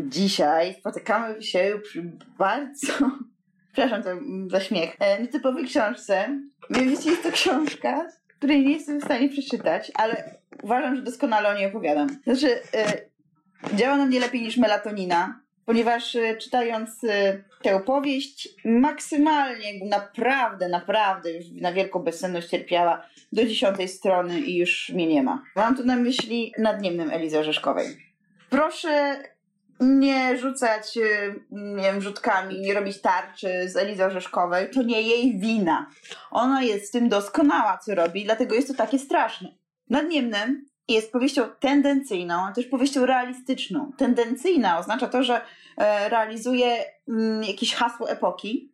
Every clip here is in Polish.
Dzisiaj spotykamy się przy bardzo, przepraszam za śmiech, e, nietypowej książce. Mianowicie jest to książka, której nie jestem w stanie przeczytać, ale uważam, że doskonale o niej opowiadam. Znaczy, e, działa na mnie lepiej niż melatonina, ponieważ e, czytając tę opowieść maksymalnie, naprawdę, naprawdę już na wielką bezsenność cierpiała do dziesiątej strony i już mnie nie ma. Mam tu na myśli nadniemnym Elizy Orzeszkowej. Proszę nie rzucać y, nie wiem, rzutkami, nie robić tarczy z Elizy Orzeszkowej. To nie jej wina. Ona jest w tym doskonała, co robi, dlatego jest to takie straszne. Nadniemnym jest powieścią tendencyjną, a też powieścią realistyczną. Tendencyjna oznacza to, że e, realizuje mm, jakieś hasło epoki,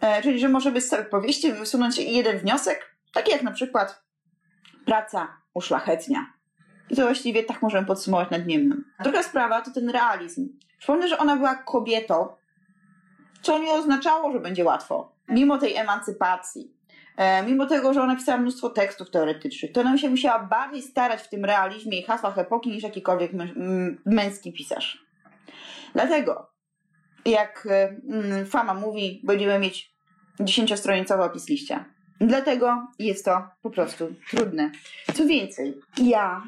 e, czyli że może by z całej powieści wysunąć jeden wniosek, taki jak na przykład praca uszlachetnia. I to właściwie tak możemy podsumować nadniemnym. Druga sprawa to ten realizm. Przypomnę, że ona była kobietą, co nie oznaczało, że będzie łatwo. Mimo tej emancypacji, e, mimo tego, że ona pisała mnóstwo tekstów teoretycznych, to ona się musiała bardziej starać w tym realizmie i hasłach epoki niż jakikolwiek męski pisarz. Dlatego, jak e, mm, Fama mówi, będziemy mieć dziesięciostronicowy opis liścia. Dlatego jest to po prostu trudne. Co więcej, ja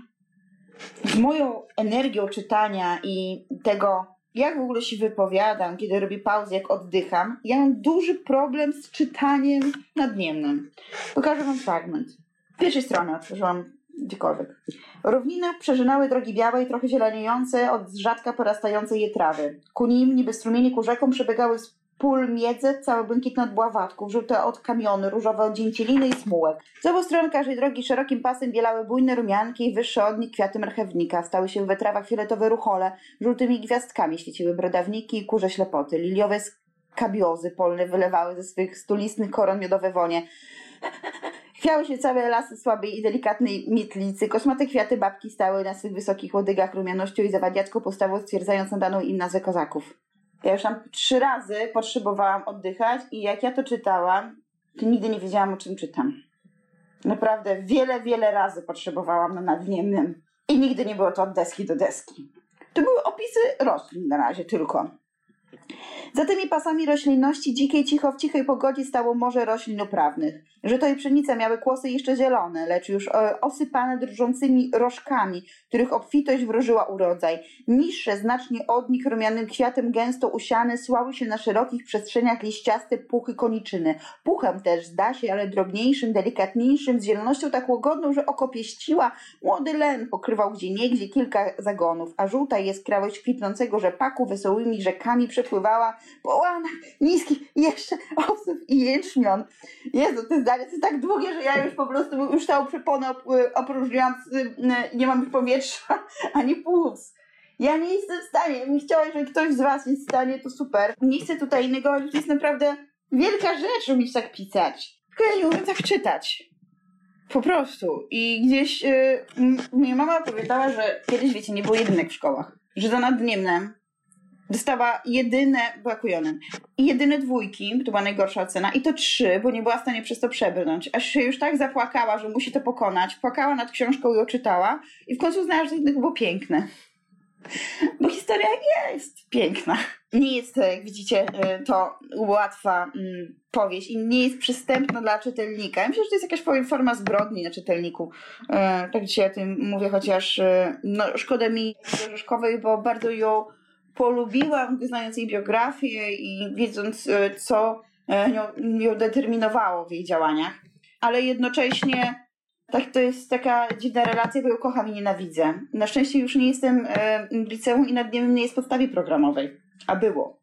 z moją energią czytania i tego, jak w ogóle się wypowiadam, kiedy robię pauzę, jak oddycham, ja mam duży problem z czytaniem nadniemnym. Pokażę wam fragment. Z pierwszej strony otworzyłam gdziekolwiek. Równiny przeżynały drogi białe i trochę zieleniejące od rzadka porastającej je trawy. Ku nim, niby strumienie ku rzekom, przebiegały pól miedze, całe błękitne od bławatków, żółte od kamiony, różowe od dzięcieliny i smułek. Z obu stron każdej drogi szerokim pasem bielały bujne rumianki i wyższe od nich kwiaty marchewnika. Stały się we trawach fioletowe ruchole, żółtymi gwiazdkami świeciły brodawniki i kurze ślepoty. Liliowe skabiozy polne wylewały ze swych stulistnych koron miodowe wonie. Chwiały się całe lasy słabej i delikatnej mietlicy. Kosmate kwiaty babki stały na swych wysokich łodygach rumianością i zawadiacką postawą, stwierdzając nadaną im nazwę kozaków. Ja już tam trzy razy potrzebowałam oddychać i jak ja to czytałam, to nigdy nie wiedziałam, o czym czytam. Naprawdę wiele, wiele razy potrzebowałam na nadniemnym. I nigdy nie było to od deski do deski. To były opisy roślin na razie tylko. Za tymi pasami roślinności dzikiej cicho w cichej pogodzie stało morze roślin uprawnych. Żyto i pszenica miały kłosy jeszcze zielone, lecz już e, osypane drżącymi rożkami, których obfitość wróżyła urodzaj. Niższe, znacznie od nich rumianym kwiatem gęsto usiane, słały się na szerokich przestrzeniach liściaste puchy koniczyny. Puchem też, zda się, ale drobniejszym, delikatniejszym, z zielonością tak łagodną, że oko pieściła. Młody len pokrywał gdzie niegdzie kilka zagonów, a żółta jaskrawość kwitnącego rzepaku wesołymi rzekami przepływała po łanach niskich jeszcze osób i jęczmion. Jezu, te zdanie jest tak długie, że ja już po prostu już całą przeponę op- opróżniłam, z- y, nie mam już powietrza ani płuc. Ja nie jestem w stanie. Bym chciała, jeżeli ktoś z Was jest w stanie, to super. Nie chcę tutaj innego, ale to jest naprawdę wielka rzecz umieć tak pisać. Tylko ja nie umiem tak czytać. Po prostu. I gdzieś y, m- moja mama opowiadała, że kiedyś, wiecie, nie było jedynek w szkołach. Że za nadniemnem dostała jedyne, była kujonem, jedyne dwójki, to była najgorsza ocena, i to trzy, bo nie była w stanie przez to przebrnąć. Aż się już tak zapłakała, że musi to pokonać. Płakała nad książką i ją czytała i w końcu uznała, że to było piękne. Bo historia jest piękna. Nie jest, jak widzicie, y, to łatwa mm, powieść i nie jest przystępna dla czytelnika. Ja myślę, że to jest jakaś forma zbrodni na czytelniku. E, Tak dzisiaj o tym mówię, chociaż e, no, szkoda mi Rzeszkowej, bo bardzo ją polubiłam, znając jej biografię i wiedząc, e, co e, ją, ją determinowało w jej działaniach. Ale jednocześnie tak, to jest taka dziwna relacja, bo ją kocham i nienawidzę. Na szczęście już nie jestem e, w liceum i nad nim nie jest podstawie programowej. A było.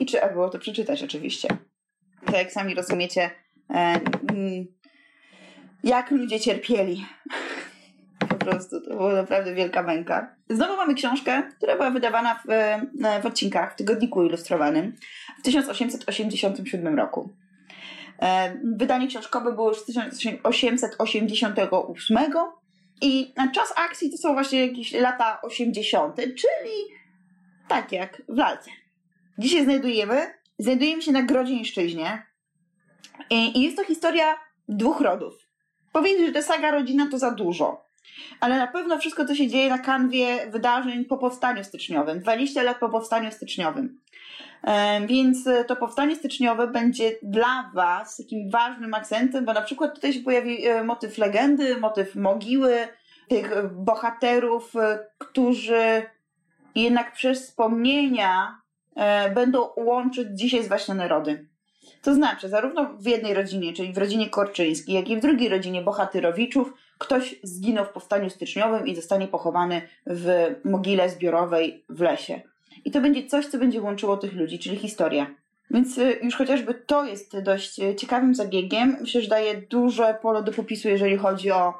I czy a było to przeczytać oczywiście. Tak jak sami rozumiecie, jak ludzie cierpieli. Prostu to była naprawdę wielka męka. Znowu mamy książkę, która była wydawana w, e, w odcinkach w tygodniku ilustrowanym w 1887 roku. E, Wydanie książkowe było już z 1888 i na czas akcji to są właśnie jakieś lata 80., czyli tak jak w lalce. Dzisiaj znajdujemy, znajdujemy się na Grodzieńszczyźnie i jest to historia dwóch rodów. Powiedzieć, że to saga rodzina to za dużo. Ale na pewno wszystko to się dzieje na kanwie wydarzeń po powstaniu styczniowym. 20 lat po powstaniu styczniowym. Więc to powstanie styczniowe będzie dla Was takim ważnym akcentem, bo na przykład tutaj się pojawi e, motyw legendy, motyw mogiły tych bohaterów, e, którzy jednak przez wspomnienia e, będą łączyć dzisiaj zwaśnione rody. To znaczy, zarówno w jednej rodzinie, czyli w rodzinie Korczyńskiej, jak i w drugiej rodzinie Bohatyrowiczów, ktoś zginął w powstaniu styczniowym i zostanie pochowany w mogile zbiorowej w lesie. I to będzie coś, co będzie łączyło tych ludzi, czyli historia. Więc y, już chociażby to jest dość y, ciekawym zabiegiem. Myślę, że daje duże pole do popisu, jeżeli chodzi o,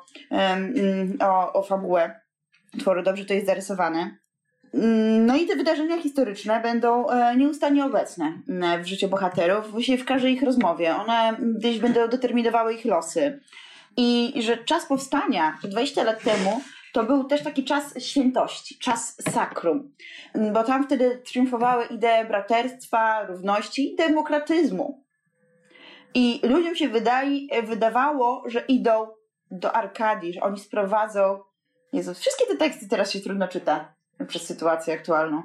o, o fabułę tworu. Dobrze to jest zarysowane. No i te wydarzenia historyczne będą e, nieustannie obecne w życiu bohaterów, właściwie w każdej ich rozmowie. One gdzieś będą determinowały ich losy. I że czas powstania, 20 lat temu, to był też taki czas świętości, czas sakrum, bo tam wtedy triumfowały idee braterstwa, równości i demokratyzmu. I ludziom się wydaje, wydawało, że idą do Arkadii, że oni sprowadzą. Wszystkie te teksty teraz się trudno czyta przez sytuację aktualną.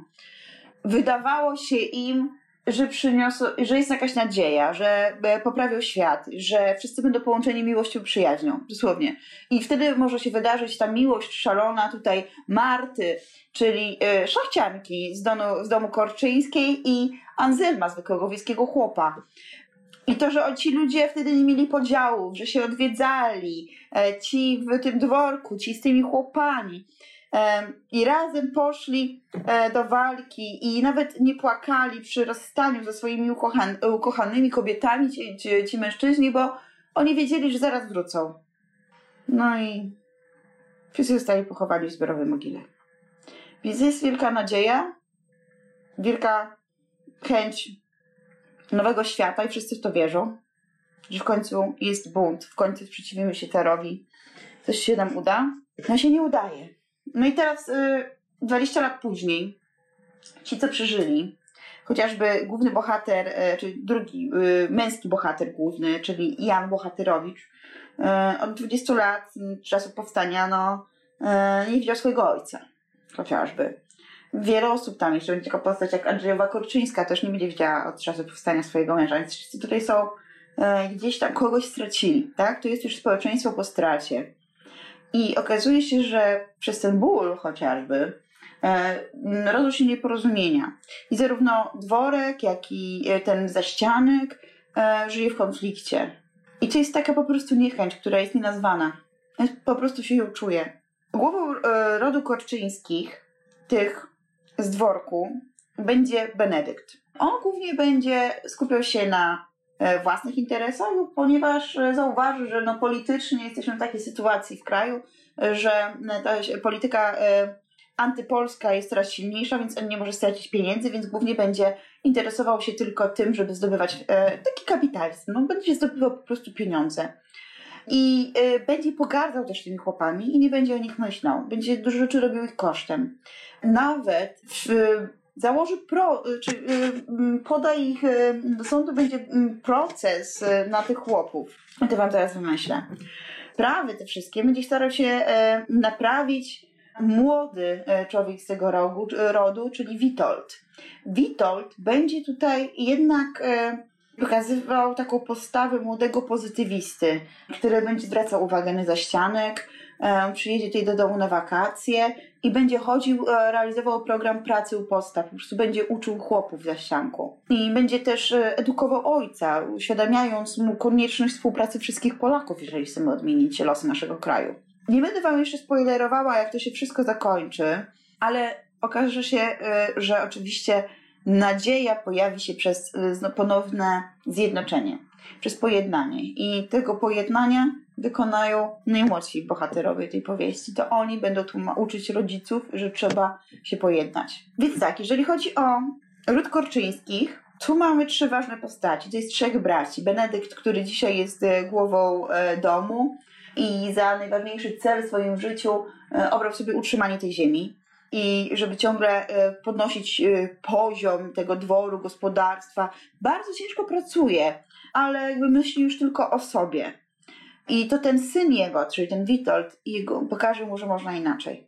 Wydawało się im, że przyniosą, że jest jakaś nadzieja, że e, poprawią świat, że wszyscy będą połączeni miłością przyjaźnią, dosłownie. I wtedy może się wydarzyć ta miłość szalona tutaj Marty, czyli y, szlachcianki z domu, z domu Korczyńskiej i Anselma, zwykłego wiejskiego chłopa. I to, że ci ludzie wtedy nie mieli podziałów, że się odwiedzali, e, ci w tym dworku, ci z tymi chłopami i razem poszli e, do walki i nawet nie płakali przy rozstaniu ze swoimi ukochan ukochanymi kobietami, ci, ci, ci mężczyźni, bo oni wiedzieli, że zaraz wrócą. No i wszyscy zostali pochowani w zbiorowej mogile. Więc jest wielka nadzieja, wielka chęć nowego świata i wszyscy w to wierzą, że w końcu jest bunt, w końcu sprzeciwimy się terowi, coś się nam uda. No się nie udaje. No i teraz y, 20 lat później ci, co przeżyli, chociażby główny bohater, y, czy drugi y, męski bohater główny, czyli Jan Bohatyrowicz, y, od 20 lat, czasu powstania, no, y, nie widział swojego ojca, chociażby. Wiele osób tam, jeszcze będzie taka postać jak Andrzejowa Korczyńska, też nie będzie widziała od czasu powstania swojego męża, więc wszyscy tutaj są y, gdzieś tam kogoś stracili, tak? To jest już społeczeństwo po stracie. I okazuje się, że przez ten ból chociażby e, rodzą się nieporozumienia. I zarówno dworek, jak i e, ten zaścianek e, żyje w konflikcie. I to jest taka po prostu niechęć, która jest nienazwana. Po prostu się ją czuje. Głową rodu Korczyńskich, tych z dworku, będzie Benedykt. On głównie będzie skupiał się na własnych interesach, ponieważ e, zauważy, że no politycznie jesteśmy w takiej sytuacji w kraju, e, że ta polityka antypolska jest coraz silniejsza, więc on nie może stracić pieniędzy, więc głównie będzie interesował się tylko tym, żeby zdobywać taki kapitalizm. No, będzie zdobywał po prostu pieniądze. I będzie pogardzał też tymi chłopami i nie będzie o nich myślał. Będzie dużo rzeczy robił ich kosztem. Nawet w założy pro, czy y, poda ich y, do sądu będzie proces y, na tych chłopów. To wam teraz wymyślę. Prawy te wszystkie będzie starał się e, naprawić młody e, człowiek z tego rogu, rodu, czyli Witold. Witold będzie tutaj jednak e, pokazywał taką postawę młodego pozytywisty, który będzie zwracał uwagę na zaścianek, przyjedzie tutaj do domu na wakacje i będzie chodził, e, realizował program pracy u postaw, po prostu będzie uczył chłopów za ścianką. I będzie też e, edukował ojca, uświadamiając mu konieczność współpracy wszystkich Polaków, jeżeli chcemy odmienić losy naszego kraju. Nie będę wam jeszcze spoilerowała, jak to się wszystko zakończy, ale okaże się, e, że oczywiście nadzieja pojawi się przez ponowne zjednoczenie, przez pojednanie. I tego pojednania wykonają najmłodsi bohaterowie tej powieści. To oni będą tu uczyć rodziców, że trzeba się pojednać. Więc tak, jeżeli chodzi o ród Korczyńskich, tu mamy trzy ważne postaci. To jest trzech braci. Benedykt, który dzisiaj jest e, głową e, domu i za najważniejszy cel w swoim życiu e, obrał sobie utrzymanie tej ziemi i żeby ciągle podnosić poziom tego dworu, gospodarstwa. Bardzo ciężko pracuje, ale jakby myśli już tylko o sobie. I to ten syn jego, czyli ten Witold, jego, pokaże mu, że można inaczej.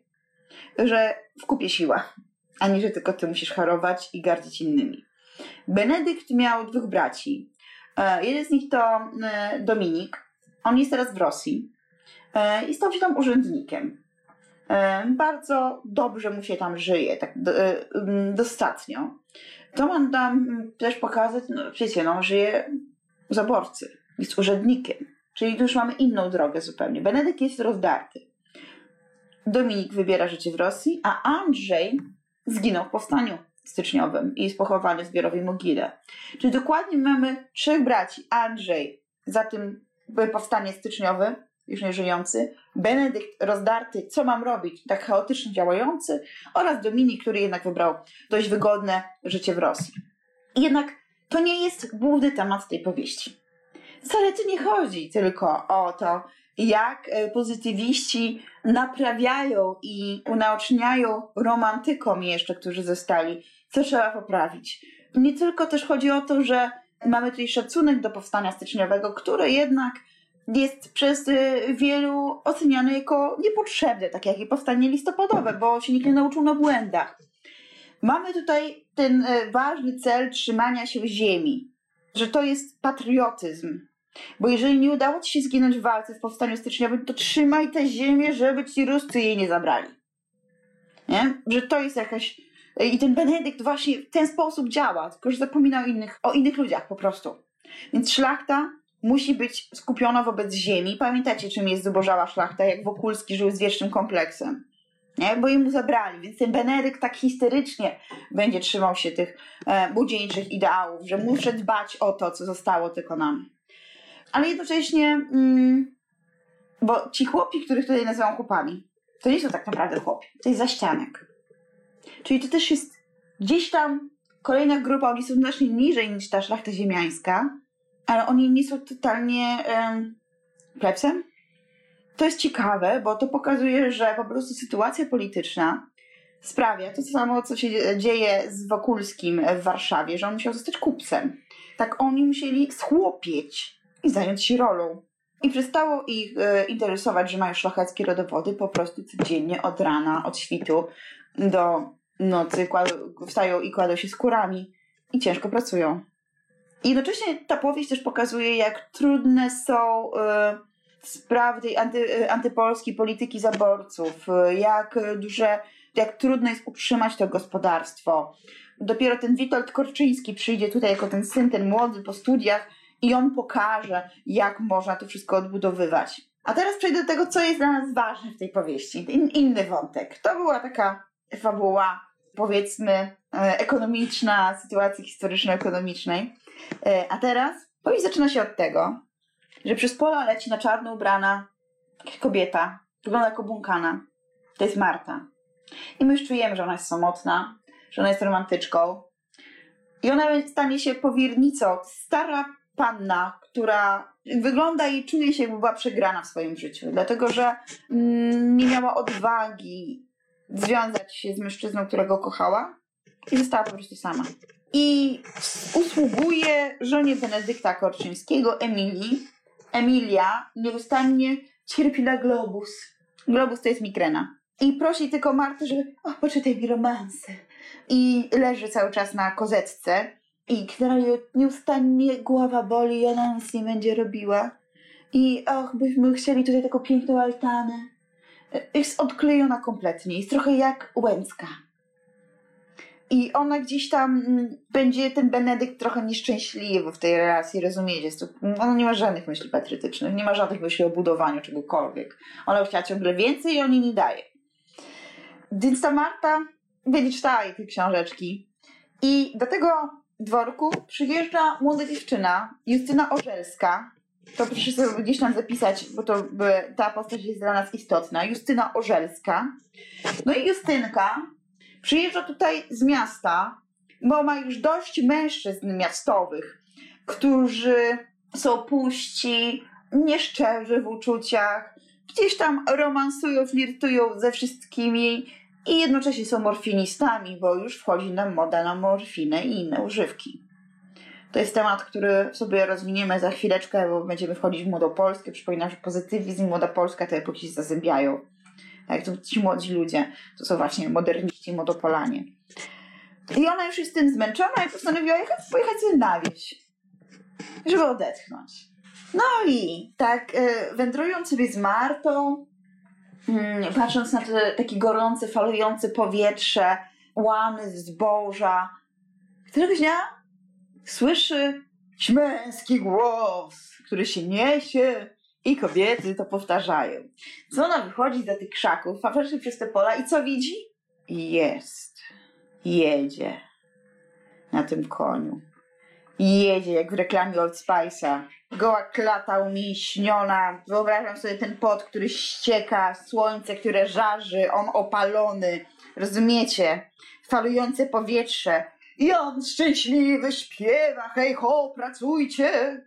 Że w kupie siła, a nie, że tylko ty musisz harować i gardzić innymi. Benedykt miał dwóch braci. E, jeden z nich to e, Dominik. On jest teraz w Rosji e, i stał się tam urzędnikiem. Bardzo dobrze mu się tam żyje, tak dostatnio. To mam tam też pokazać, no wiecie, no, żyje zaborcy, jest urzędnikiem. Czyli już mamy inną drogę zupełnie. Benedykt jest rozdarty. Dominik wybiera życie w Rosji, a Andrzej zginął w powstaniu styczniowym i jest pochowany w zbiorowej mogile. Czyli dokładnie mamy trzech braci. Andrzej, za tym powstanie styczniowe, już nie żyjący, Benedykt rozdarty, co mam robić, tak chaotycznie działający oraz Dominik, który jednak wybrał dość wygodne życie w Rosji. Jednak to nie jest główny temat tej powieści. Wcale tu nie chodzi tylko o to, jak e, pozytywiści naprawiają i unaoczniają romantykom jeszcze, którzy zostali, co trzeba poprawić. Nie tylko też chodzi o to, że mamy tutaj szacunek do powstania styczniowego, które jednak jest przez e, wielu oceniane jako niepotrzebne, tak jak i powstanie listopadowe, bo się nikt nie nauczył na błędach. Mamy tutaj ten e, ważny cel trzymania się ziemi, że to jest patriotyzm, bo jeżeli nie udało ci się zginąć w walce w powstaniu styczniowym, to trzymaj tę ziemię, żeby ci Ruscy jej nie zabrali. Nie? Że to jest jakaś... I ten Benedykt właśnie w ten sposób działa, tylko że zapomina o innych, o innych ludziach po prostu. Więc szlachta musi być skupiona wobec ziemi. Pamiętacie, czym jest zubożała szlachta, jak Wokulski żył z wiecznym kompleksem. Nie? Bo mu zabrali, więc ten Benedykt tak histerycznie będzie trzymał się tych e, ideałów, że muszę dbać o to, co zostało tylko nam ale jednocześnie, mm, bo ci chłopi, których tutaj nazywam chłopami, to nie są tak naprawdę chłopi, to jest zaścianek. Czyli to też jest gdzieś tam kolejna grupa, oni są znacznie niżej niż ta szlachta ziemiańska, ale oni nie są totalnie um, plebsem. To jest ciekawe, bo to pokazuje, że po prostu sytuacja polityczna sprawia to samo, co się dzieje z Wokulskim w Warszawie, że on musiał zostać kupcem. Tak oni musieli schłopieć i zająć się rolą. I przestało ich e, interesować, że mają szlacheckie rodowody, po prostu codziennie od rana, od świtu do nocy wstają i kładą się skórami i ciężko pracują. Jednocześnie ta powieść też pokazuje, jak trudne są e, sprawy anty, e, antypolskiej polityki zaborców, e, jak duże, jak trudno jest utrzymać to gospodarstwo. Dopiero ten Witold Korczyński przyjdzie tutaj jako ten syn, ten młody po studiach, i on pokaże, jak można to wszystko odbudowywać. A teraz przejdę do tego, co jest dla nas ważne w tej powieści. In, inny wątek. To była taka fabuła, powiedzmy, e, ekonomiczna, sytuacji historyczno-ekonomicznej. E, a teraz powieść zaczyna się od tego, że przez pola leci na czarno ubrana kobieta, wygląda jak obłąkana. To jest Marta. I my już czujemy, że ona jest samotna, że ona jest romantyczką. I ona stanie się powiernicą. Stara panna, która wygląda i czuje się, jakby była przegrana w swoim życiu, dlatego że mm, nie miała odwagi związać się z mężczyzną, którego kochała i została po prostu sama. I usługuje żonie Benedykta Korczyńskiego, Emilii. Emilia nieustannie cierpi na globus. Globus to jest migrena. I prosi tylko Martę, żeby o, poczytaj mi romanse. I leży cały czas na kozetce i generalnie nieustannie głowa boli i ona nic nie będzie robiła. I och, byśmy chcieli tutaj taką piękną altanę. Jest odklejona kompletnie, jest trochę jak Łęcka. I ona gdzieś tam mm, będzie, ten Benedykt trochę nieszczęśliwy w tej relacji, rozumiecie? Ona nie ma żadnych myśli patriotycznych, nie ma żadnych myśli o budowaniu czegokolwiek. Ona chciała ciągle więcej i on jej nie daje. Więc ta Marta będzie czytała jej te książeczki. I do tego dworku przyjeżdża młoda dziewczyna, Justyna Orzelska. To proszę sobie gdzieś tam zapisać, bo to by, ta postać jest dla nas istotna. Justyna Orzelska. No i Justynka przyjeżdża tutaj z miasta, bo ma już dość mężczyzn miastowych, którzy są puści, nieszczerzy w uczuciach, gdzieś tam romansują, flirtują ze wszystkimi i jednocześnie są morfinistami, bo już wchodzi nam moda na morfinę i inne używki. To jest temat, który sobie rozwiniemy za chwileczkę, bo będziemy wchodzić w Młodopolskę. Przypominam, że pozytywizm i Młodopolska to epoki się zazębiają. Tak, to ci młodzi ludzie to są właśnie moderniści młodopolanie. I ona już jest tym zmęczona i postanowiła jechać, pojechać sobie na wieś, żeby odetchnąć. No i tak e, wędrując sobie z Martą, patrząc na te takie gorące, falujące powietrze, łany zboża, któregoś dnia słyszy męski głos, który się niesie i kobiety to powtarzają. Co ona wychodzi za tych krzaków, patrzy przez te pola i co widzi? Jest. Jedzie. Na tym koniu. Jedzie jak w reklamie Old Spice'a. Goła klata umięśniona. Wyobrażam sobie ten pot, który ścieka, słońce, które żarzy, on opalony. Rozumiecie? Falujące powietrze. I on szczęśliwy śpiewa, hej ho, pracujcie.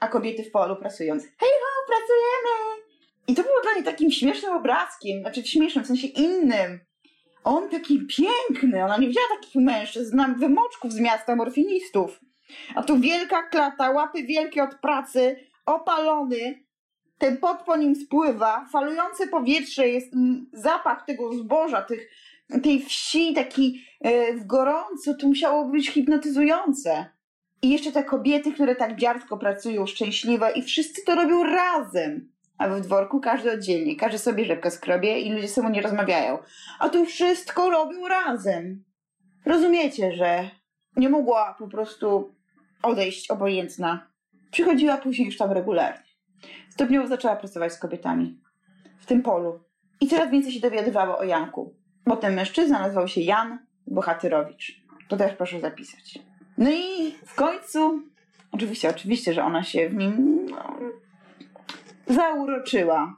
A kobiety w polu pracując, hej ho, pracujemy. I to było dla niej takim śmiesznym obrazkiem, znaczy śmiesznym, w sensie innym. On taki piękny, ona nie widziała takich mężczyzn, znam wymoczków z miasta morfinistów. A tu wielka klata, łapy wielkie od pracy, opalony, ten pot po nim spływa, falujące powietrze, jest mm, zapach tego zboża, tych, tej wsi taki e, w gorąco, to musiało być hipnotyzujące. I jeszcze te kobiety, które tak dziarsko pracują, szczęśliwe i wszyscy to robią razem. A w dworku każdy oddzielnie, każdy sobie rzepkę skrobie i ludzie sobą nie rozmawiają. A tu wszystko robią razem. Rozumiecie, że nie mogła po prostu odejść obojętna. Przychodziła później już tam regularnie. Stopniowo zaczęła pracować z kobietami w tym polu. I coraz więcej się dowiadywała o Janku. Bo ten mężczyzna nazywał się Jan Bohatyrowicz. To też proszę zapisać. No i w końcu, oczywiście, oczywiście, że ona się w nim no, zauroczyła.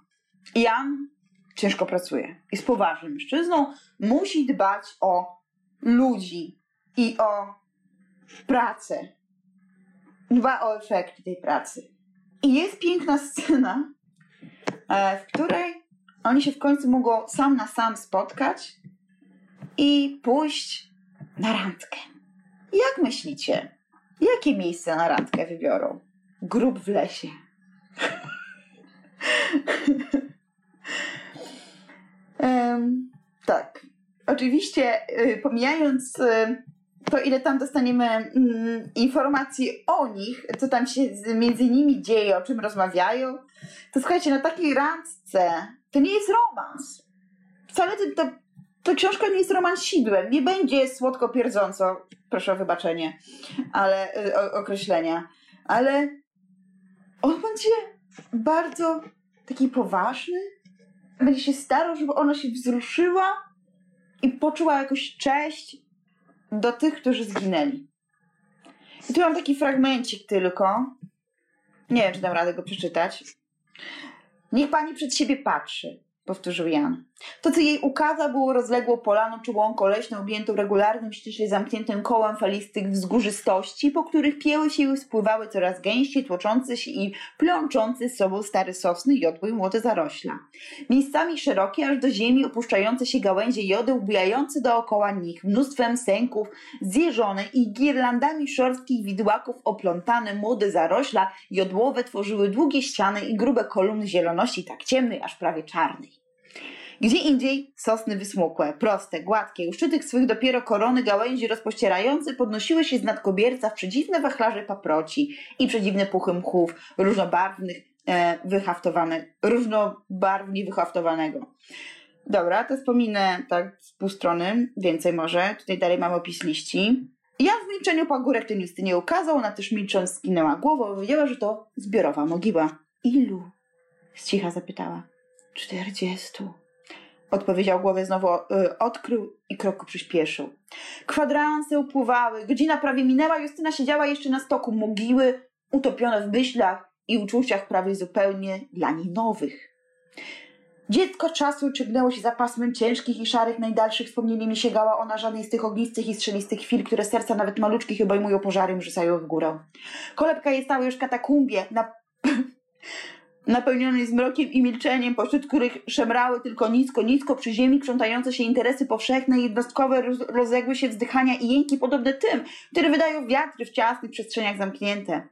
Jan ciężko pracuje. Jest poważnym mężczyzną. Musi dbać o ludzi i o pracę. Dba o efekty tej pracy. I jest piękna scena, e, w której oni się w końcu mogą sam na sam spotkać i pójść na randkę. Jak myślicie, jakie miejsce na randkę wybiorą? Grób w lesie. um, tak. Oczywiście, y, pomijając y, to, ile tam dostaniemy mm, informacji o nich, co tam się między nimi dzieje, o czym rozmawiają, to słuchajcie, na takiej randce to nie jest romans. Wcale to, to, to książka nie jest romansidłem. Nie będzie słodko pierdząco, proszę o wybaczenie, ale y, o, określenia. Ale on będzie bardzo taki poważny. Będzie się starał, żeby ona się wzruszyła i poczuła jakąś cześć do tych, którzy zginęli. I tu mam taki fragmencik tylko. Nie wiem, czy dam radę go przeczytać. Niech pani przed siebie patrzy powtórzył Jan. To, co jej ukazał, było rozległą polaną czy łąką leśną objętą regularnym, ściśle zamkniętym kołem falistych wzgórzystości, po których pieły się i spływały coraz gęściej, tłoczące się i plączące z sobą stare sosny, jodły i młode zarośla. Miejscami szerokie, aż do ziemi opuszczające się gałęzie jody, ubijające dookoła nich mnóstwem sęków, zjeżone i girlandami szorstkich widłaków oplątane młode zarośla jodłowe tworzyły długie ściany i grube kolumny zieloności tak ciemnej, aż prawie czarnej. Gdzie indziej sosny wysmukłe, proste, gładkie, u szczytych swych dopiero korony gałęzi rozpościerające podnosiły się z nadkobierca w przedziwne wachlarze paproci i przedziwne puchy mchów różnobarwnych, e, wyhaftowane, różnobarwnie wyhaftowanego. Dobra, to wspominę tak z pół strony, więcej może. Tutaj dalej mamy opis liści. Ja w milczeniu pagórek ten listy nie ukazał, ona też milcząc skinęła głową, wiedziała, że to zbiorowa mogiła. Ilu? Z cicha zapytała. Czterdziestu. Odpowiedział głowę znowu, y, odkrył i kroku przyspieszył. Kwadranse upływały, godzina prawie minęła, Justyna siedziała jeszcze na stoku mogiły, utopiona w myślach i uczuciach prawie zupełnie dla niej nowych. Dziecko czasu ciągnęło się za pasmem ciężkich i szarych najdalszych wspomnień nie sięgała ona żadnej z tych ognistych i strzelistych chwil, które serca nawet maluczkich obejmują pożarem, rzucają w górę. Kolebka jej stała już katakumbie, na napełnionej zmrokiem i milczeniem, pośród których szemrały tylko nisko, nisko przy ziemi krzątające się interesy powszechne i jednostkowe rozległy się wzdychania i jęki podobne tym, które wydają wiatry w ciasnych przestrzeniach zamknięte.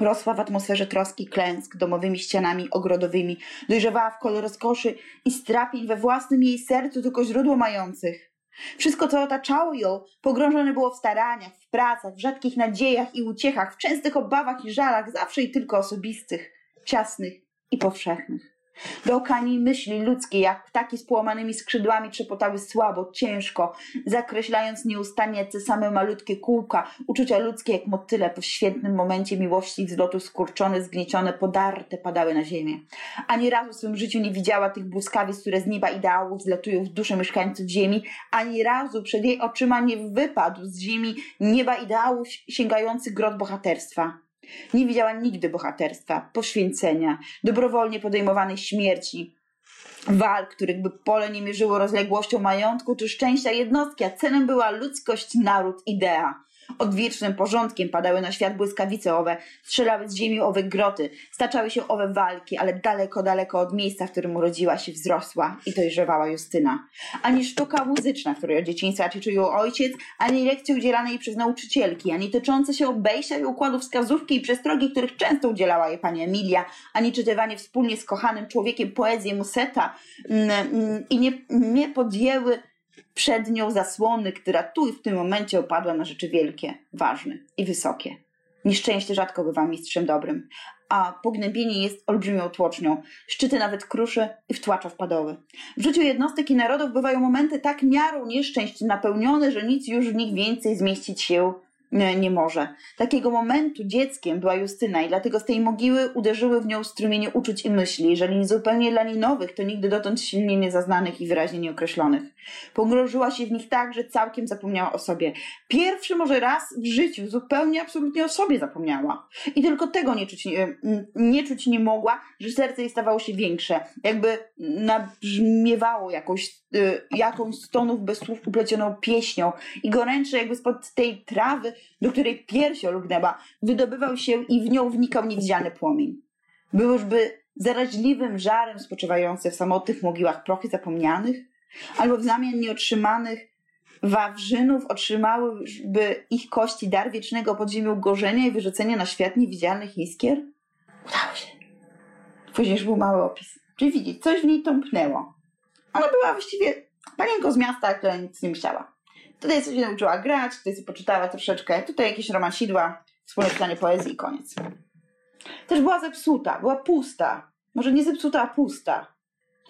Rosła w atmosferze troski klęsk domowymi ścianami ogrodowymi, dojrzewała w kole rozkoszy i strapień we własnym jej sercu tylko źródło mających. Wszystko, co otaczało ją, pogrążone było w staraniach, w pracach, w rzadkich nadziejach i uciechach, w częstych obawach i żalach, zawsze i tylko osobistych, ciasnych i powszechnych. Do okani myśli ludzkie, jak ptaki z połamanymi skrzydłami trzepotały słabo, ciężko, zakreślając nieustannie te same malutkie kółka, uczucia ludzkie jak motyle po świetnym momencie miłości z lotu skurczone, zgniecione, podarte padały na ziemię. Ani razu w swym życiu nie widziała tych błyskawic, które z nieba ideałów zlatują w duszę mieszkańców ziemi, ani razu przed jej oczyma nie wypadł z ziemi nieba ideałów sięgający grot bohaterstwa. Nie widziała nigdy bohaterstwa, poświęcenia, dobrowolnie podejmowanej śmierci, walk, których by pole nie mierzyło rozległością majątku czy szczęścia jednostki, a celem była ludzkość, naród, idea. Odwiecznym porządkiem padały na świat błyskawice owe, strzelały z ziemi owe groty, staczały się owe walki, ale daleko, daleko od miejsca, w którym urodziła się, wzrosła i dojrzewała Justyna. Ani sztuka muzyczna, której od dzieciństwa ćwiczył ojciec, ani lekcje udzielane jej przez nauczycielki, ani tyczące się obejścia i układów wskazówki i przestrogi, których często udzielała jej pani Emilia, ani czytywanie wspólnie z kochanym człowiekiem poezji Museta mm, mm, i nie, nie podjęły przed nią zasłony, która tu i w tym momencie opadła na rzeczy wielkie, ważne i wysokie. Nieszczęście rzadko bywa mistrzem dobrym, a pognębienie jest olbrzymią tłocznią. Szczyty nawet kruszy i wtłacza wpadowy. W życiu jednostek i narodów bywają momenty tak miarą nieszczęść napełnione, że nic już w nich więcej zmieścić się nie może. Takiego momentu dzieckiem była Justyna i dlatego z tej mogiły uderzyły w nią strumienie uczuć i myśli, jeżeli nie zupełnie dla niej nowych, to nigdy dotąd silnie niezaznanych i wyraźnie nieokreślonych. Pogrążyła się w nich tak, że całkiem zapomniała o sobie. Pierwszy może raz w życiu zupełnie absolutnie o sobie zapomniała. I tylko tego nie czuć nie, nie, czuć nie mogła, że serce jej stawało się większe. Jakby nabrzmiewało jakąś, y, jakąś stonów bez słów uplecioną pieśnią i goręcze jakby spod tej trawy do której piersią lugnęła, wydobywał się i w nią wnikał niewidzialny płomień. Był już by zaraźliwym żarem spoczywający w samotnych mogiłach prochy zapomnianych, albo w zamian nieotrzymanych wawrzynów otrzymałyby ich kości dar wiecznego podziemiu gorzenia i wyrzucenia na świat niewidzialnych iskier? Udało się. Później był mały opis. Czyli widzieć, coś w niej tąpnęło. Ona była właściwie panienką z miasta, która nic nie myślała. Tutaj sobie się nauczyła grać, tutaj sobie poczytała troszeczkę, tutaj jakieś romansidła, wspólne czytanie poezji i koniec. Też była zepsuta, była pusta. Może nie zepsuta, a pusta.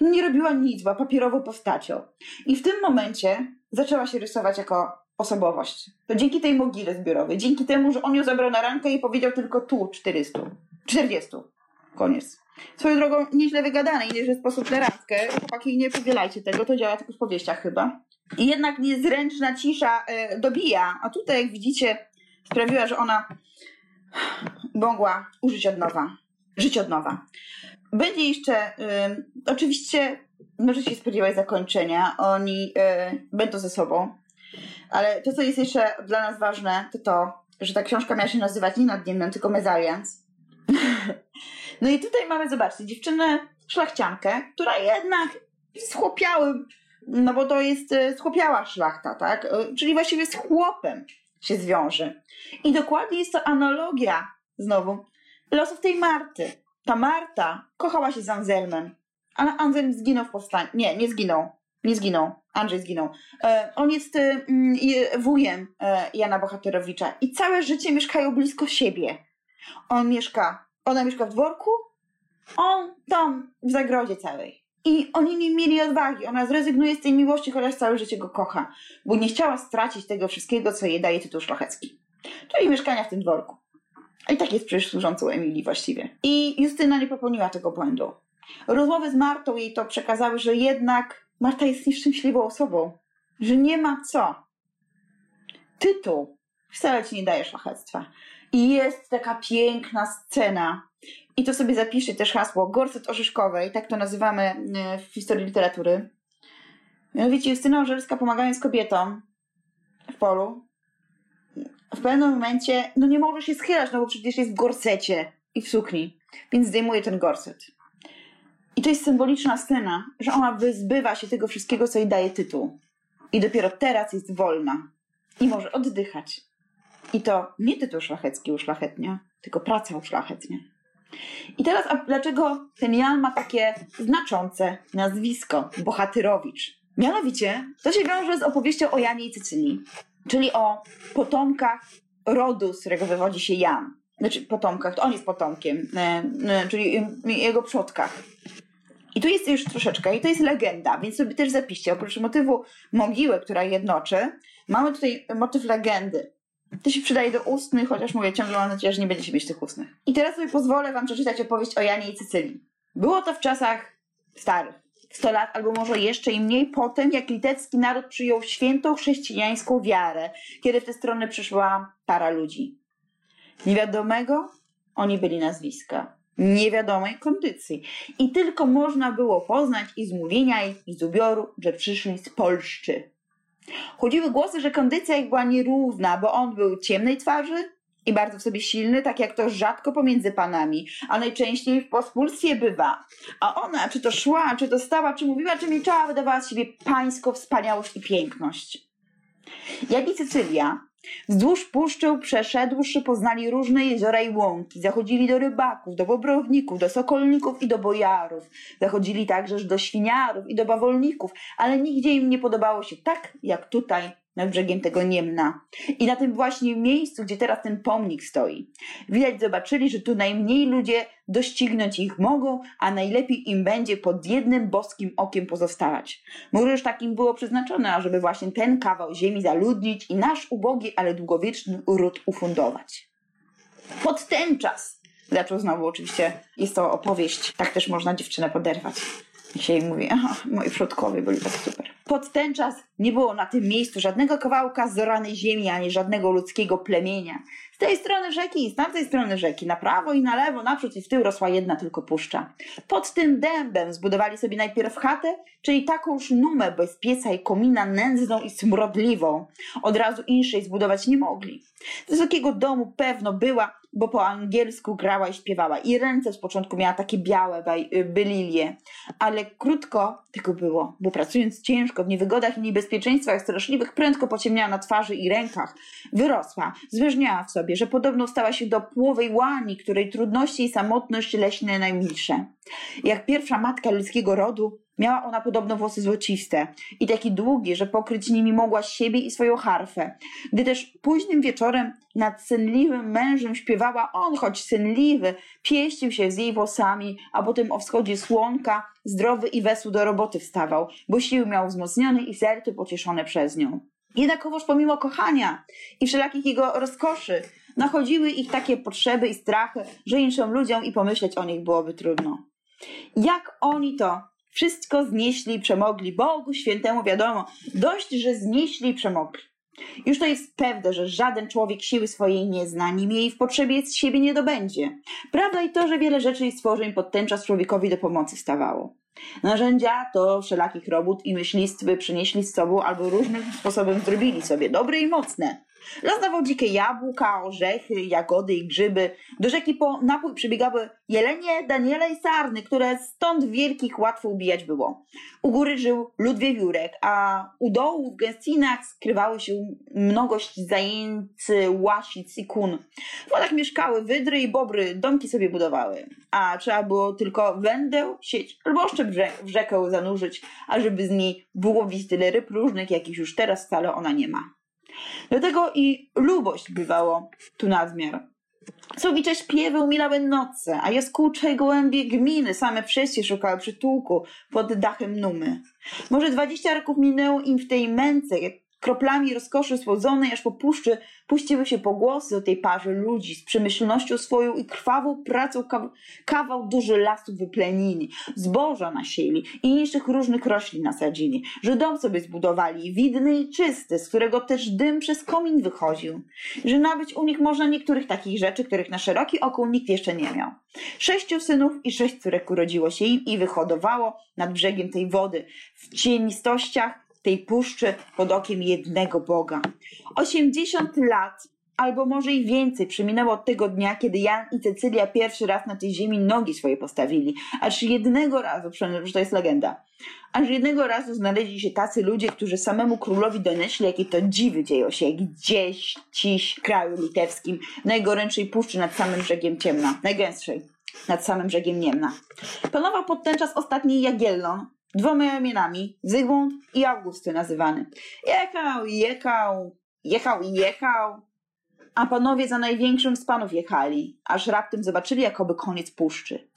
Nie robiła nic, była papierową postacią. I w tym momencie zaczęła się rysować jako osobowość. To dzięki tej mogile zbiorowej, dzięki temu, że on ją zabrał na rankę i powiedział tylko tu 400. 40. Koniec. Swoją drogą nieźle wygadane i że sposób na randkę. Chłopaki, nie powielajcie tego, to działa tylko w powieściach chyba. I jednak niezręczna cisza e, dobija. A tutaj, jak widzicie, sprawiła, że ona mogła użyć od nowa, żyć od nowa. Będzie jeszcze, y, oczywiście, możecie się spodziewać zakończenia. Oni y, będą ze sobą. Ale to, co jest jeszcze dla nas ważne, to to, że ta książka miała się nazywać nie Nadniemnem, tylko Mezalians. no i tutaj mamy, zobaczcie, dziewczynę szlachciankę, która jednak z chłopiałym no bo to jest e, schłopiała szlachta, tak? E, czyli właściwie z chłopem się zwiąże. I dokładnie jest to analogia, znowu, losów tej Marty. Ta Marta kochała się z Anselmem, ale Anselm zginął w powstaniu. Nie, nie zginął. Nie zginął. Andrzej zginął. E, on jest wujem Jana Bohaterowicza i całe życie mieszkają blisko siebie. On mieszka, ona mieszka w dworku, on tam w zagrodzie całej. I oni nie mieli odwagi. Ona zrezygnuje z tej miłości, chociaż całe życie go kocha, bo nie chciała stracić tego wszystkiego, co jej daje tytuł szlachecki. Czyli mieszkania w tym dworku. I tak jest przecież służącą Emilii właściwie. I Justyna nie popełniła tego błędu. Rozmowy z Martą jej to przekazały, że jednak Marta jest nieszczęśliwą osobą. Że nie ma co. Tytuł wcale ci nie daje szlachectwa. I jest taka piękna scena, i to sobie zapiszę też hasło gorset orzeszkowej, tak to nazywamy e, w historii literatury. Mianowicie Justyna Orzelska pomagając kobietom w polu, w pewnym momencie no nie może się schylać, no bo przecież jest w gorsecie i w sukni. więc zdejmuje ten gorset. I to jest symboliczna scena, że ona wyzbywa się tego wszystkiego, co jej daje tytuł. I dopiero teraz jest wolna i może oddychać. I to nie tytuł szlachecki uszlachetnia, tylko praca uszlachetnia. I teraz, a dlaczego ten Jan ma takie znaczące nazwisko Bohatyrowicz? Mianowicie, to się wiąże z opowieścią o Janie i Cycylii, czyli o potomkach rodu, z którego wywodzi się Jan. Znaczy potomkach, to on jest potomkiem, e, e, czyli jego przodkach. I tu jest już troszeczkę, i to jest legenda, więc sobie też zapiszcie. Oprócz motywu mogiły, która jednoczy, mamy tutaj motyw legendy. To się przydaje do ustnych, chociaż mówię, ciągle mam nadzieję, że nie będziecie mieć tych ustnych. I teraz sobie pozwolę wam przeczytać opowieść o Janie i Cycylii. Było to w czasach starych, 100 lat albo może jeszcze i mniej potem, jak litewski naród przyjął świętą chrześcijańską wiarę, kiedy w tę stronę przyszła para ludzi. Niewiadomego oni byli nazwiska, niewiadomej kondycji. I tylko można było poznać i z mówienia ich, i z ubioru, że przyszli z Polszczy. Chodziły głosy, że kondycja ich była nierówna, bo on był ciemnej twarzy i bardzo w sobie silny, tak jak to rzadko pomiędzy panami, a najczęściej w pospólstwie bywa. A ona, czy to szła, czy to stała, czy mówiła, czy milczała, wydawała z siebie pańską wspaniałość i piękność. Jak i Cecylia, Wzdłuż puszczy przeszedłszy poznali różne jeziora i łąki. Zachodzili do rybaków, do bobrowników, do sokolników i do bojarów. Zachodzili także do świniarów i do bawolników, ale nigdzie im nie podobało się tak, jak tutaj nad brzegiem tego Niemna. I na tym właśnie miejscu, gdzie teraz ten pomnik stoi. Widać, zobaczyli, że tu najmniej ludzie doścignąć ich mogą, a najlepiej im będzie pod jednym boskim okiem pozostawać. Może już takim było przeznaczone, ażeby właśnie ten kawał ziemi zaludnić i nasz ubogi, ale długowieczny ród ufundować. Pod ten czas zaczął znowu oczywiście, jest to opowieść, tak też można dziewczynę poderwać. I się jej mówi, aha, moi przodkowie byli tak super. Pod ten czas nie było na tym miejscu żadnego kawałka zoranej ziemi, ani żadnego ludzkiego plemienia. Z tej strony rzeki i z tamtej strony rzeki, na prawo i na lewo, naprzód i w tył rosła jedna tylko puszcza. Pod tym dębem zbudowali sobie najpierw chatę, czyli takąż numę bez pieca i komina nędzną i smrodliwą. Od razu inszej zbudować nie mogli. Z wysokiego domu pewno była, bo po angielsku grała i śpiewała. I ręce z początku miała takie białe y, bylilie. Ale krótko tego było, bo pracując ciężko w niewygodach i niebezpieczeństwach straszliwych, prędko pociemniała na twarzy i rękach. Wyrosła, zwierzniała w sobie, że podobno stała się do płowej łani, której trudności i samotność leśne najmilsze. Jak pierwsza matka ludzkiego rodu, Miała ona podobno włosy złociste i takie długie, że pokryć nimi mogła siebie i swoją harfę. Gdy też późnym wieczorem nad senliwym mężem śpiewała on, choć senliwy, pieścił się z jej włosami, a potem o wschodzie słonka, zdrowy i wesół do roboty wstawał, bo sił miał wzmocniony i serce pocieszone przez nią. Jednakowoż pomimo kochania i wszelakich jego rozkoszy, nachodziły ich takie potrzeby i strachy, że inszym ludziom i pomyśleć o nich byłoby trudno. Jak oni to wszystko znieśli i przemogli. Bogu świętemu wiadomo, dość, że znieśli i przemogli. Już to jest pewne, że żaden człowiek siły swojej nie zna, nim jej w potrzebie z siebie nie dobędzie. Prawda i to, że wiele rzeczy i stworzeń pod ten czas człowiekowi do pomocy stawało. Narzędzia to wszelakich robót i myślistwy przynieśli z sobą albo różnym sposobem zrobili sobie, dobre i mocne. Rozdawał dzikie jabłka, orzechy, jagody i grzyby. Do rzeki po napój przybiegały jelenie, daniele i sarny, które stąd wielkich łatwo ubijać było. U góry żył lud wiewiórek, a u dołu w gęstinach skrywały się mnogość zajęcy, łasic i kun. W wodach mieszkały wydry i bobry, domki sobie budowały. A trzeba było tylko wędeł, sieć albo oszczep w rzekę zanurzyć, ażeby z niej wyłowić tyle ryb różnych, jakich już teraz wcale ona nie ma. Dlatego i lubość bywało tu nadmiar. Sowicze śpiewy umilały noce, a jaskółcze gołębie gminy same przejście szukały przytułku pod dachem numy. Może dwadzieścia roków minęło im w tej męce, kroplami rozkoszy słodzonej aż po puszczy puściły się pogłosy o tej parze ludzi z przemyślnością swoją i krwawą pracą kawał, kawał duży lasu wyplenili, zboża nasieli i innych różnych roślin nasadzili, że dom sobie zbudowali, widny i czysty, z którego też dym przez komin wychodził, że nabyć u nich można niektórych takich rzeczy, których na szeroki okół nikt jeszcze nie miał. Sześciu synów i sześć córek urodziło się im i wyhodowało nad brzegiem tej wody. W cienistościach tej puszczy pod okiem jednego Boga. 80 lat albo może i więcej przyminęło od tego dnia, kiedy Jan i Cecylia pierwszy raz na tej ziemi nogi swoje postawili. Aż jednego razu, że to jest legenda, aż jednego razu znaleźli się tacy ludzie, którzy samemu królowi donieśli, jakie to dziwy dzieją się gdzieś dziś w kraju litewskim, najgorętszej puszczy nad samym brzegiem Ciemna, najgęstszej nad samym brzegiem Niemna. Panował pod ten czas ostatni Jagiellon, dwoma imionami, Zygmunt i Augusty nazywany. Jechał jechał, jechał i jechał, a panowie za największym z panów jechali, aż raptem zobaczyli jakoby koniec puszczy.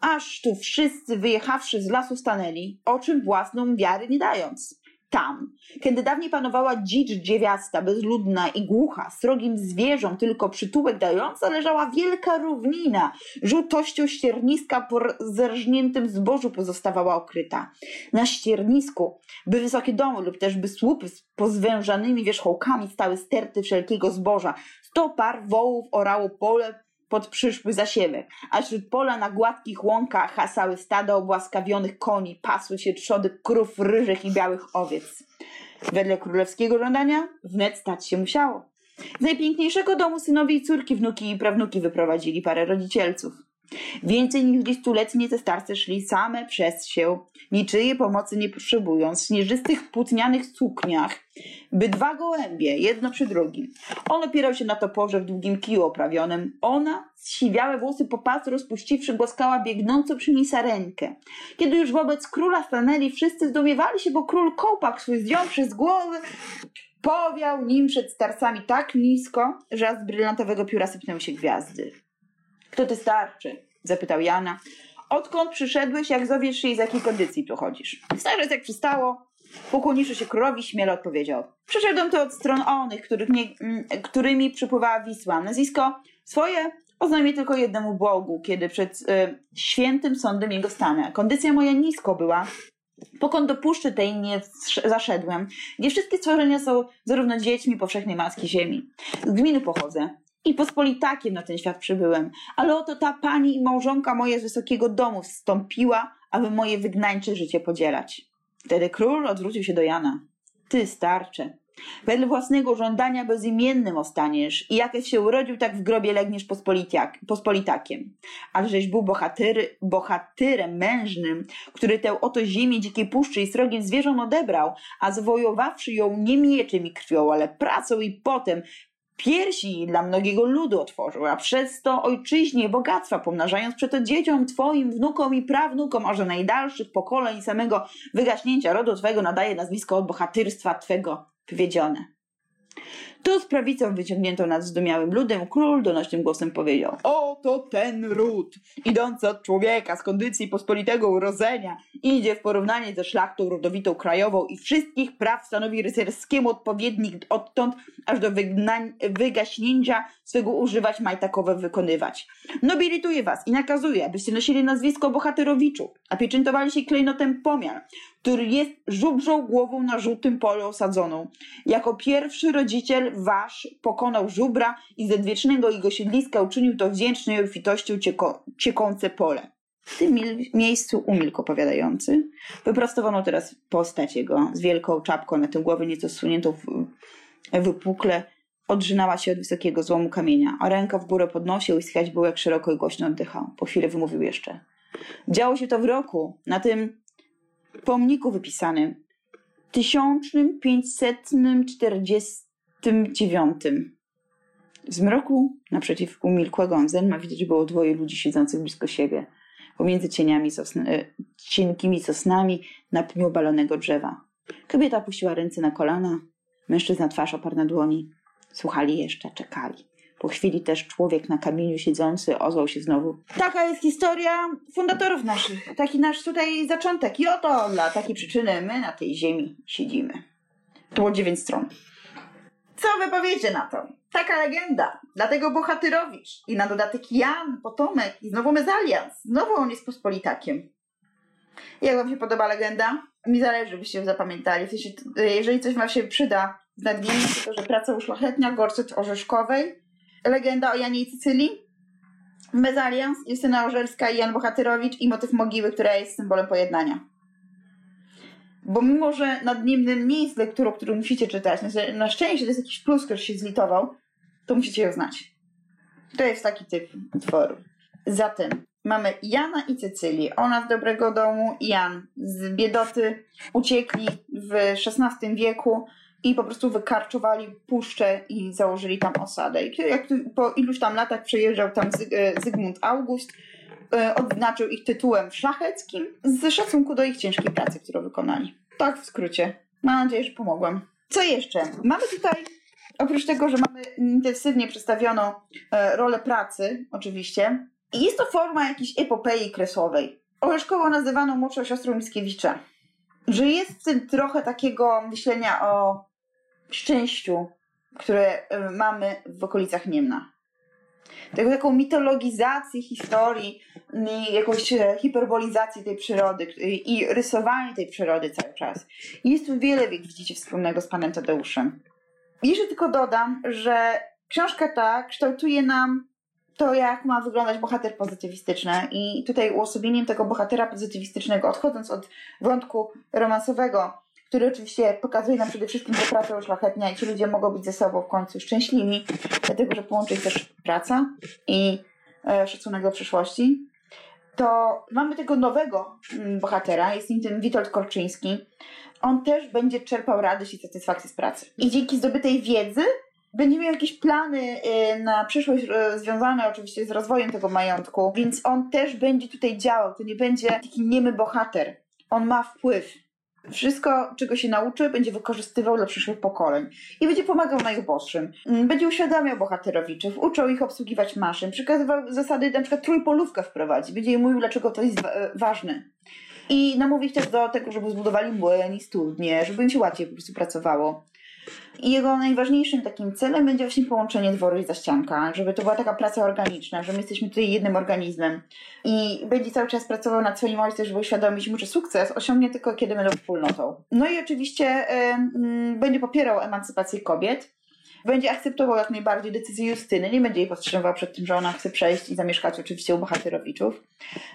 Aż tu wszyscy wyjechawszy z lasu stanęli, o czym własną wiary nie dając tam, kiedy dawniej panowała dzicz dziewiasta, bezludna i głucha, srogim zwierzom tylko przytułek dająca, leżała wielka równina, żółtością ścierniska po zerżniętym zbożu pozostawała okryta. Na ściernisku, by wysokie domy lub też by słupy z pozwężanymi wierzchołkami stały sterty wszelkiego zboża. Sto par wołów orało pole pod przyszły zasiewek, a wśród pola na gładkich łąkach hasały stada obłaskawionych koni, pasły się trzody krów ryżych i białych owiec. Wedle królewskiego żądania wnet stać się musiało. Z najpiękniejszego domu synowie i córki, wnuki i prawnuki wyprowadzili parę rodzicielców. Więcej niż dwustuletnie te starce szli same przez się, niczyje pomocy nie potrzebując, w śnieżystych, płótnianych sukniach, by dwa gołębie, jedno przy drugim. On opierał się na toporze w długim kiju oprawionym. Ona, siwiałe włosy po pas rozpuściwszy, głaskała biegnącą przy niej sarenkę. Kiedy już wobec króla stanęli, wszyscy zdumiewali się, bo król kołpak swój zdjąwszy z głowy, powiał nim przed starcami tak nisko, że z brylantowego pióra sypnęły się gwiazdy. Kto ty starczy? Zapytał Jana. Odkąd przyszedłeś, jak zowiesz się i z jakiej kondycji tu chodzisz? Starzec jak przystało, pokłoniwszy się królowi, śmielo odpowiedział. Przyszedłem tu od stron onych, których nie, mm, którymi przypływała Wisła. Nazwisko swoje oznajmię tylko jednemu Bogu, kiedy przed y, świętym sądem jego stanę. Kondycja moja nisko była, Pokąd do puszczy tej nie zaszedłem, gdzie wszystkie stworzenia są zarówno dziećmi powszechnej matki ziemi. Z gminy pochodzę i pospolitakiem na ten świat przybyłem. Ale oto ta pani i małżonka moja z wysokiego domu wstąpiła, aby moje wygnańcze życie podzielać. Wtedy król odwrócił się do Jana. Ty, starcze, wedle własnego żądania bezimiennym ostaniesz i jakeś się urodził, tak w grobie legniesz pospolitakiem. Ale żeś był bohatyry, bohatyrem mężnym, który tę oto ziemię dzikiej puszczy i srogiem zwierząt odebrał, a zawojowawszy ją nie mieczem i krwią, ale pracą i potem, piersi dla mnogiego ludu otworzył, a przez to ojczyźnie bogactwa pomnażając przeto dzieciom twoim, wnukom i prawnukom, a że najdalszych pokoleń samego wygaśnięcia rodu twego nadaje nazwisko od bohatyrstwa twego wywiedzione. Tu z prawicą wyciągniętą nad zdumiałym ludem król donośnym głosem powiedział Oto ten ród, idący od człowieka z kondycji pospolitego urodzenia, idzie w porównanie ze szlachtą rodowitą krajową i wszystkich praw stanowi rycerskiemu odpowiednik odtąd aż do wygaśnięcia swego używać majtakowe wykonywać. Nobilituje was i nakazuje, abyście nosili nazwisko bohaterowiczów, a pieczętowali się klejnotem pomiar, który jest żubrzą głową na żółtym polu osadzoną. Jako pierwszy rodziciel wasz pokonał żubra i z odwiecznego jego siedliska uczynił to wdzięczną obfitością cieko, ciekące pole. W tym miejscu umilkł opowiadający. Wyprostowano teraz postać jego z wielką czapką na tym głowy, nieco zsuniętą w, wypukle, odrzynała się od wysokiego złomu kamienia, a rękę w górę podnosił i słychać było, jak szeroko i głośno oddychał. Po chwili wymówił jeszcze. Działo się to w roku, na tym pomniku wypisanym, tysiącznym, pięćsetnym, czterdziestym dziewiątym. W zmroku naprzeciw umilkłego Anselma widać było dwoje ludzi siedzących blisko siebie, pomiędzy cieniami sosn- e, cienkimi sosnami na pniu balonego drzewa. Kobieta puściła ręce na kolana, mężczyzna twarz oparł na dłoni. Słuchali jeszcze, czekali. Po chwili też człowiek na kamieniu siedzący ozwał się znowu. Taka jest historia fundatorów naszych. Taki nasz tutaj zaczątek. I oto dla takiej przyczyny my na tej ziemi siedzimy. To było dziewięć stron. Co wy powiecie na to? Taka legenda. Dlatego bohatyrowicz. I na dodatek Jan, potomek. I znowu mezalians. Znowu on jest pospolitakiem. Jak wam się podoba legenda? Mi zależy, byście ją zapamiętali. W sensie, jeżeli coś wam się przyda z nadmieniem, to to, że praca uszlachetnia gorset orzeszkowej legenda o Janie i Cycylii, Mezalians, Justyna Orzelska i Jan Bohatyrowicz i motyw mogiły, która jest symbolem pojednania. Bo mimo, że nadniemnym nie jest lekturą, którą musicie czytać, na szczęście to jest jakiś plus, który się zlitował, to musicie ją znać. To jest taki typ utworu. Zatem mamy Jana i Cecylię. Ona z dobrego domu, Jan z biedoty. Uciekli w XVI wieku i po prostu wykarczowali puszczę i założyli tam osadę. I jak po iluś tam latach przejeżdżał tam e, Zygmunt August, odznaczył ich tytułem szlacheckim z szacunku do ich ciężkiej pracy, którą wykonali. Tak w skrócie. Mam nadzieję, że pomogłam. Co jeszcze? Mamy tutaj, oprócz tego, że mamy intensywnie przedstawioną e, rolę pracy, oczywiście, jest to forma jakiejś epopei kresowej. Orzeszkowo nazywaną młodszą siostrą Mickiewicza. Że jest w tym trochę takiego myślenia o szczęściu, które e, mamy w okolicach Niemna. Taką, taką mitologizację historii i jakąś e, hiperbolizację tej przyrody i rysowanie tej przyrody cały czas. Jest tu wiele, jak widzicie, wspólnego z panem Tadeuszem. Jeszcze tylko dodam, że książka ta kształtuje nam to, jak ma wyglądać bohater pozytywistyczny. I tutaj uosobieniem tego bohatera pozytywistycznego, odchodząc od wątku romansowego, który oczywiście pokazuje nam przede wszystkim, że praca uszlachetnia i ci ludzie mogą być ze sobą w końcu szczęśliwi, dlatego że połączy ich też praca i e, szacunek do przyszłości. To mamy tego nowego mm, bohatera, jest nim ten Witold Korczyński. On też będzie czerpał radość i satysfakcję z pracy. I dzięki zdobytej wiedzy będzie miał jakieś plany y, na przyszłość y, związane oczywiście z rozwojem tego majątku, więc on też będzie tutaj działał. To nie będzie taki niemy bohater. On ma wpływ. Wszystko, czego się nauczy, będzie wykorzystywał dla przyszłych pokoleń i będzie pomagał najuboższym. Mm, będzie uświadamiał bohaterowiczów, uczył ich obsługiwać maszyn, przekazywał zasady, na przykład trójpolówkę wprowadzić, będzie im mówił, dlaczego to jest ważne. I namówić też do tego, żeby zbudowali młyn i studnie, żeby im się łatwiej po prostu pracowało. I jego najważniejszym takim celem będzie właśnie połączenie dworu i zaścianka, żeby to była taka praca organiczna, że my jesteśmy tutaj jednym organizmem. I będzie cały czas pracował nad swoim ojcem, żeby uświadomić mu, że sukces osiągnie tylko kiedy będą wspólnotą. No i oczywiście y, będzie popierał emancypację kobiet. Będzie akceptował jak najbardziej decyzję Justyny, nie będzie jej powstrzymywał przed tym, że ona chce przejść i zamieszkać oczywiście u bohaterowiczów.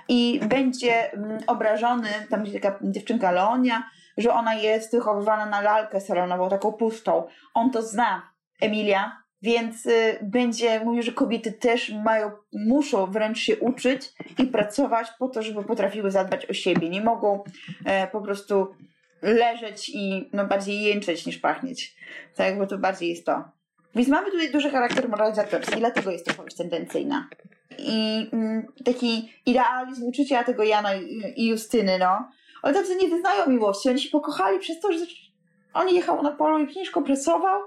I będzie obrażony, tam będzie taka dziewczynka Leonia, że ona jest wychowywana na lalkę salonową, taką pustą. On to zna, Emilia, więc y, będzie mówił, że kobiety też mają, muszą wręcz się uczyć i pracować po to, żeby potrafiły zadbać o siebie. Nie mogą e, po prostu leżeć i no, bardziej jęczeć niż pachnieć. Tak jakby to bardziej jest to. Więc mamy tutaj duży charakter moralizatorski, dlatego jest to powieść tendencyjna. I mm, taki idealizm uczucia tego Jana i Justyny, no, oni tacy nie wyznają miłości. Oni się pokochali przez to, że on jechał na polu i ciężko pracował,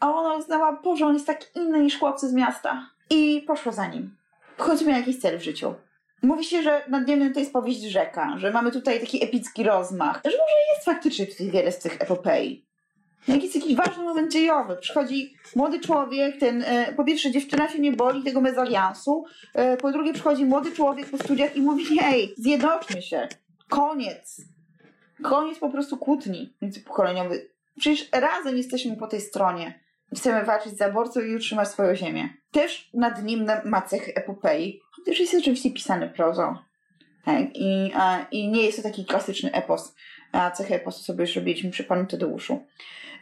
a ona uznała, Boże, on jest tak inny niż chłopcy z miasta. I poszła za nim. Końcu miał jakiś cel w życiu. Mówi się, że nad Niemnem to jest powieść rzeka, że mamy tutaj taki epicki rozmach, że może jest faktycznie tutaj wiele z tych epopei. Jak jest jakiś ważny moment dziejowy, przychodzi młody człowiek, ten, e, po pierwsze dziewczyna się nie boli tego mezaliansu, e, po drugie przychodzi młody człowiek po studiach i mówi, hej, zjednoczmy się, Koniec. Koniec po prostu kłótni międzypokoleniowych. Przecież razem jesteśmy po tej stronie. Chcemy walczyć z zaborcą i utrzymać swoją ziemię. Też nad nim ma cechy epopei, chociaż jest oczywiście pisany prozą. Tak? I, a, I nie jest to taki klasyczny epos. A cechy eposu sobie już robiliśmy przy panu Tadeuszu.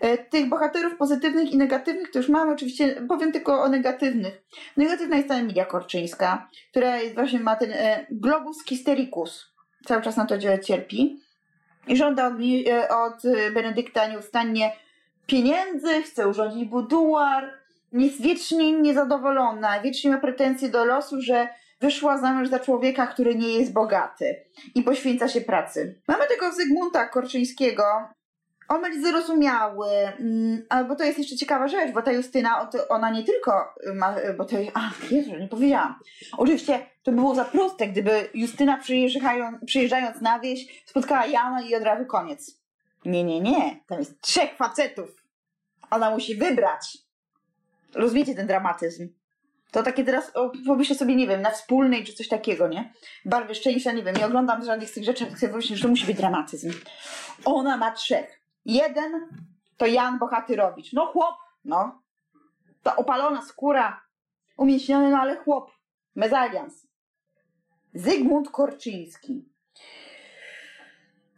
E, tych bohaterów pozytywnych i negatywnych to już mamy oczywiście, powiem tylko o negatywnych. Negatywna jest ta Emilia Korczyńska, która właśnie ma ten e, globus hystericus, cały czas na to cierpi. I żąda od, e, od Benedykta nieustannie pieniędzy, chce urządzić buduar, jest wiecznie niezadowolona, wiecznie ma pretensje do losu, że wyszła zamąż za człowieka, który nie jest bogaty i poświęca się pracy. Mamy tego Zygmunta Korczyńskiego, będzie zrozumiały, mm, bo to jest jeszcze ciekawa rzecz, bo ta Justyna, ona nie tylko ma, bo to, a Jezu, nie powiedziałam. Oczywiście to było za proste, gdyby Justyna przyjeżdżając, przyjeżdżając na wieś spotkała Jana i od razu koniec. Nie, nie, nie, tam jest trzech facetów. Ona musi wybrać. Rozumiecie ten dramatyzm? To takie teraz, pomyślę sobie, nie wiem, na wspólnej czy coś takiego, nie? Barwy szczęścia, nie wiem, nie oglądam żadnych z tych rzeczy, chcę powiedzieć, że to musi być dramatyzm. Ona ma trzech. Jeden to Jan Bohatyrowicz. No chłop, no. Ta opalona skóra, umieśniony, no ale chłop. Mezalians. Zygmunt Korczyński.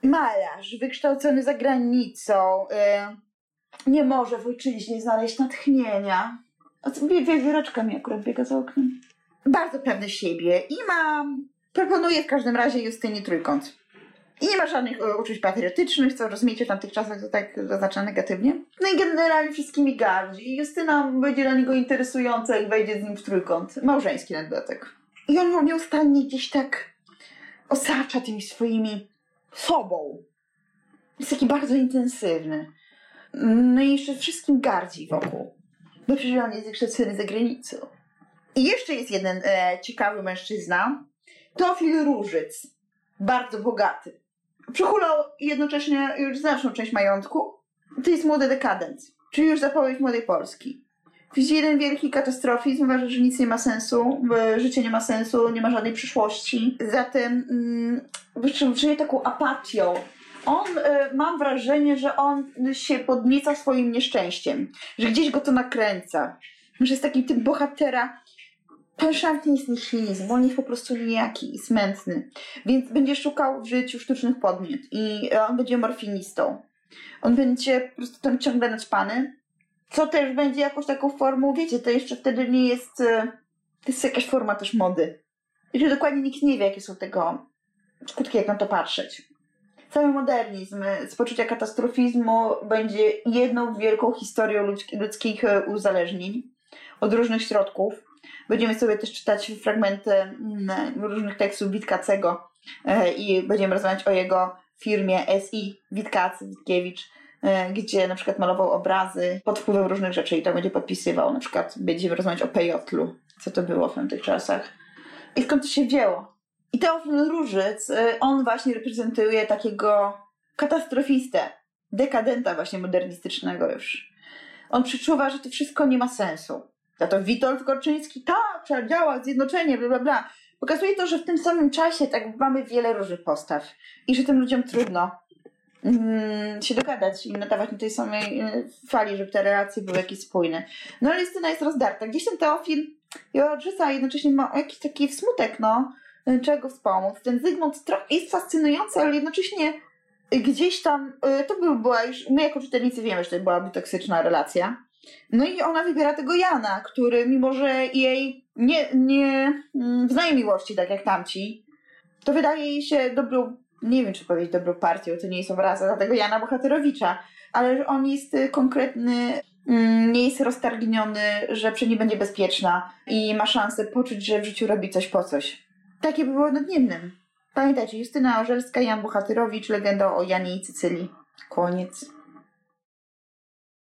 Malarz, wykształcony za granicą. Yy, nie może w ojczyźnie znaleźć natchnienia. A co, wie, wie, wieraczka mi akurat biega za oknem. Bardzo pewny siebie i ma... Proponuje w każdym razie Justynie trójkąt. I nie ma żadnych e, uczuć patriotycznych, co rozumiecie w tamtych czasach to tak zaznacza negatywnie. No i generalnie wszystkimi gardzi. I Justyna będzie dla niego interesująca, jak wejdzie z nim w trójkąt. Małżeński na dodatek. I on ją nieustannie gdzieś tak osacza tymi swoimi sobą. Jest taki bardzo intensywny. No i jeszcze wszystkim gardzi wokół. Bo przecież on jest wykształcony za granicą. I jeszcze jest jeden e, ciekawy mężczyzna. Teofil Różyc. Bardzo bogaty. Przechulał jednocześnie już znaczną część majątku. To jest młody dekadent. Czyli już zapowiedź młodej Polski. Widzi jeden wielki katastrofizm, uważa, że nic nie ma sensu, życie nie ma sensu, nie ma żadnej przyszłości. Zatem mm, żyje taką apatią. On, y, mam wrażenie, że on się podnieca swoim nieszczęściem, że gdzieś go to nakręca, że jest takim tym bohatera. Szant nie jest nihilizm, on jest po prostu nijaki i smętny, więc będzie szukał w życiu sztucznych podmiot i on będzie morfinistą. On będzie po prostu tam ciągle naćpany, co też będzie jakąś taką formą, wiecie, to jeszcze wtedy nie jest, e, to jest jakaś forma też mody. I że dokładnie nikt nie wie, jakie są tego skutki, jak na to patrzeć. Cały modernizm e, z poczucia katastrofizmu będzie jedną wielką historią ludzkich e, uzależnień od różnych środków. Będziemy sobie też czytać fragmenty mm, różnych tekstów Witkacego i będziemy rozmawiać o jego firmie SI Witkacy, Witkiewicz, E, gdzie na przykład malował obrazy pod wpływem różnych rzeczy i to będzie podpisywał. Na przykład będziemy rozmawiać o pejotlu, co to było w tamtych czasach. I skąd to się wzięło? I Teofil Różyc, e, on właśnie reprezentuje takiego katastrofistę, dekadenta właśnie modernistycznego już. On przeczuwa, że to wszystko nie ma sensu. Za to Witold Korczyński, tak, trzeba działać, zjednoczenie, bla, bla, bla. Pokazuje to, że w tym samym czasie tak mamy wiele różnych postaw i że tym ludziom trudno mm, się dogadać i nadawać na tej samej y, fali, żeby te relacje były jakieś spójne. No ale scena jest rozdarta. Gdzieś ten Teofil ją odrzuca, jednocześnie ma jakiś taki smutek, no, y, czego wspomóc. Ten Zygmunt jest fascynujący, ale jednocześnie gdzieś tam, y, to by była już, my jako czytelnicy wiemy, że to byłaby toksyczna relacja. No i ona wybiera tego Jana, który mimo, że jej nie, nie mm, wznaje miłości, tak jak tamci, to wydaje jej się dobrą nie wiem, czy powiedzieć dobrą partią, to nie jest obraza dla tego Jana Bohaterowicza, ale on jest konkretny, mm, nie jest roztargniony, że przy niej będzie bezpieczna i ma szansę poczuć, że w życiu robi coś po coś. Takie by było nadniemnym. Pamiętajcie, Justyna Orzelska, Jan Bohaterowicz, legenda o Janie i Cycylii. Koniec.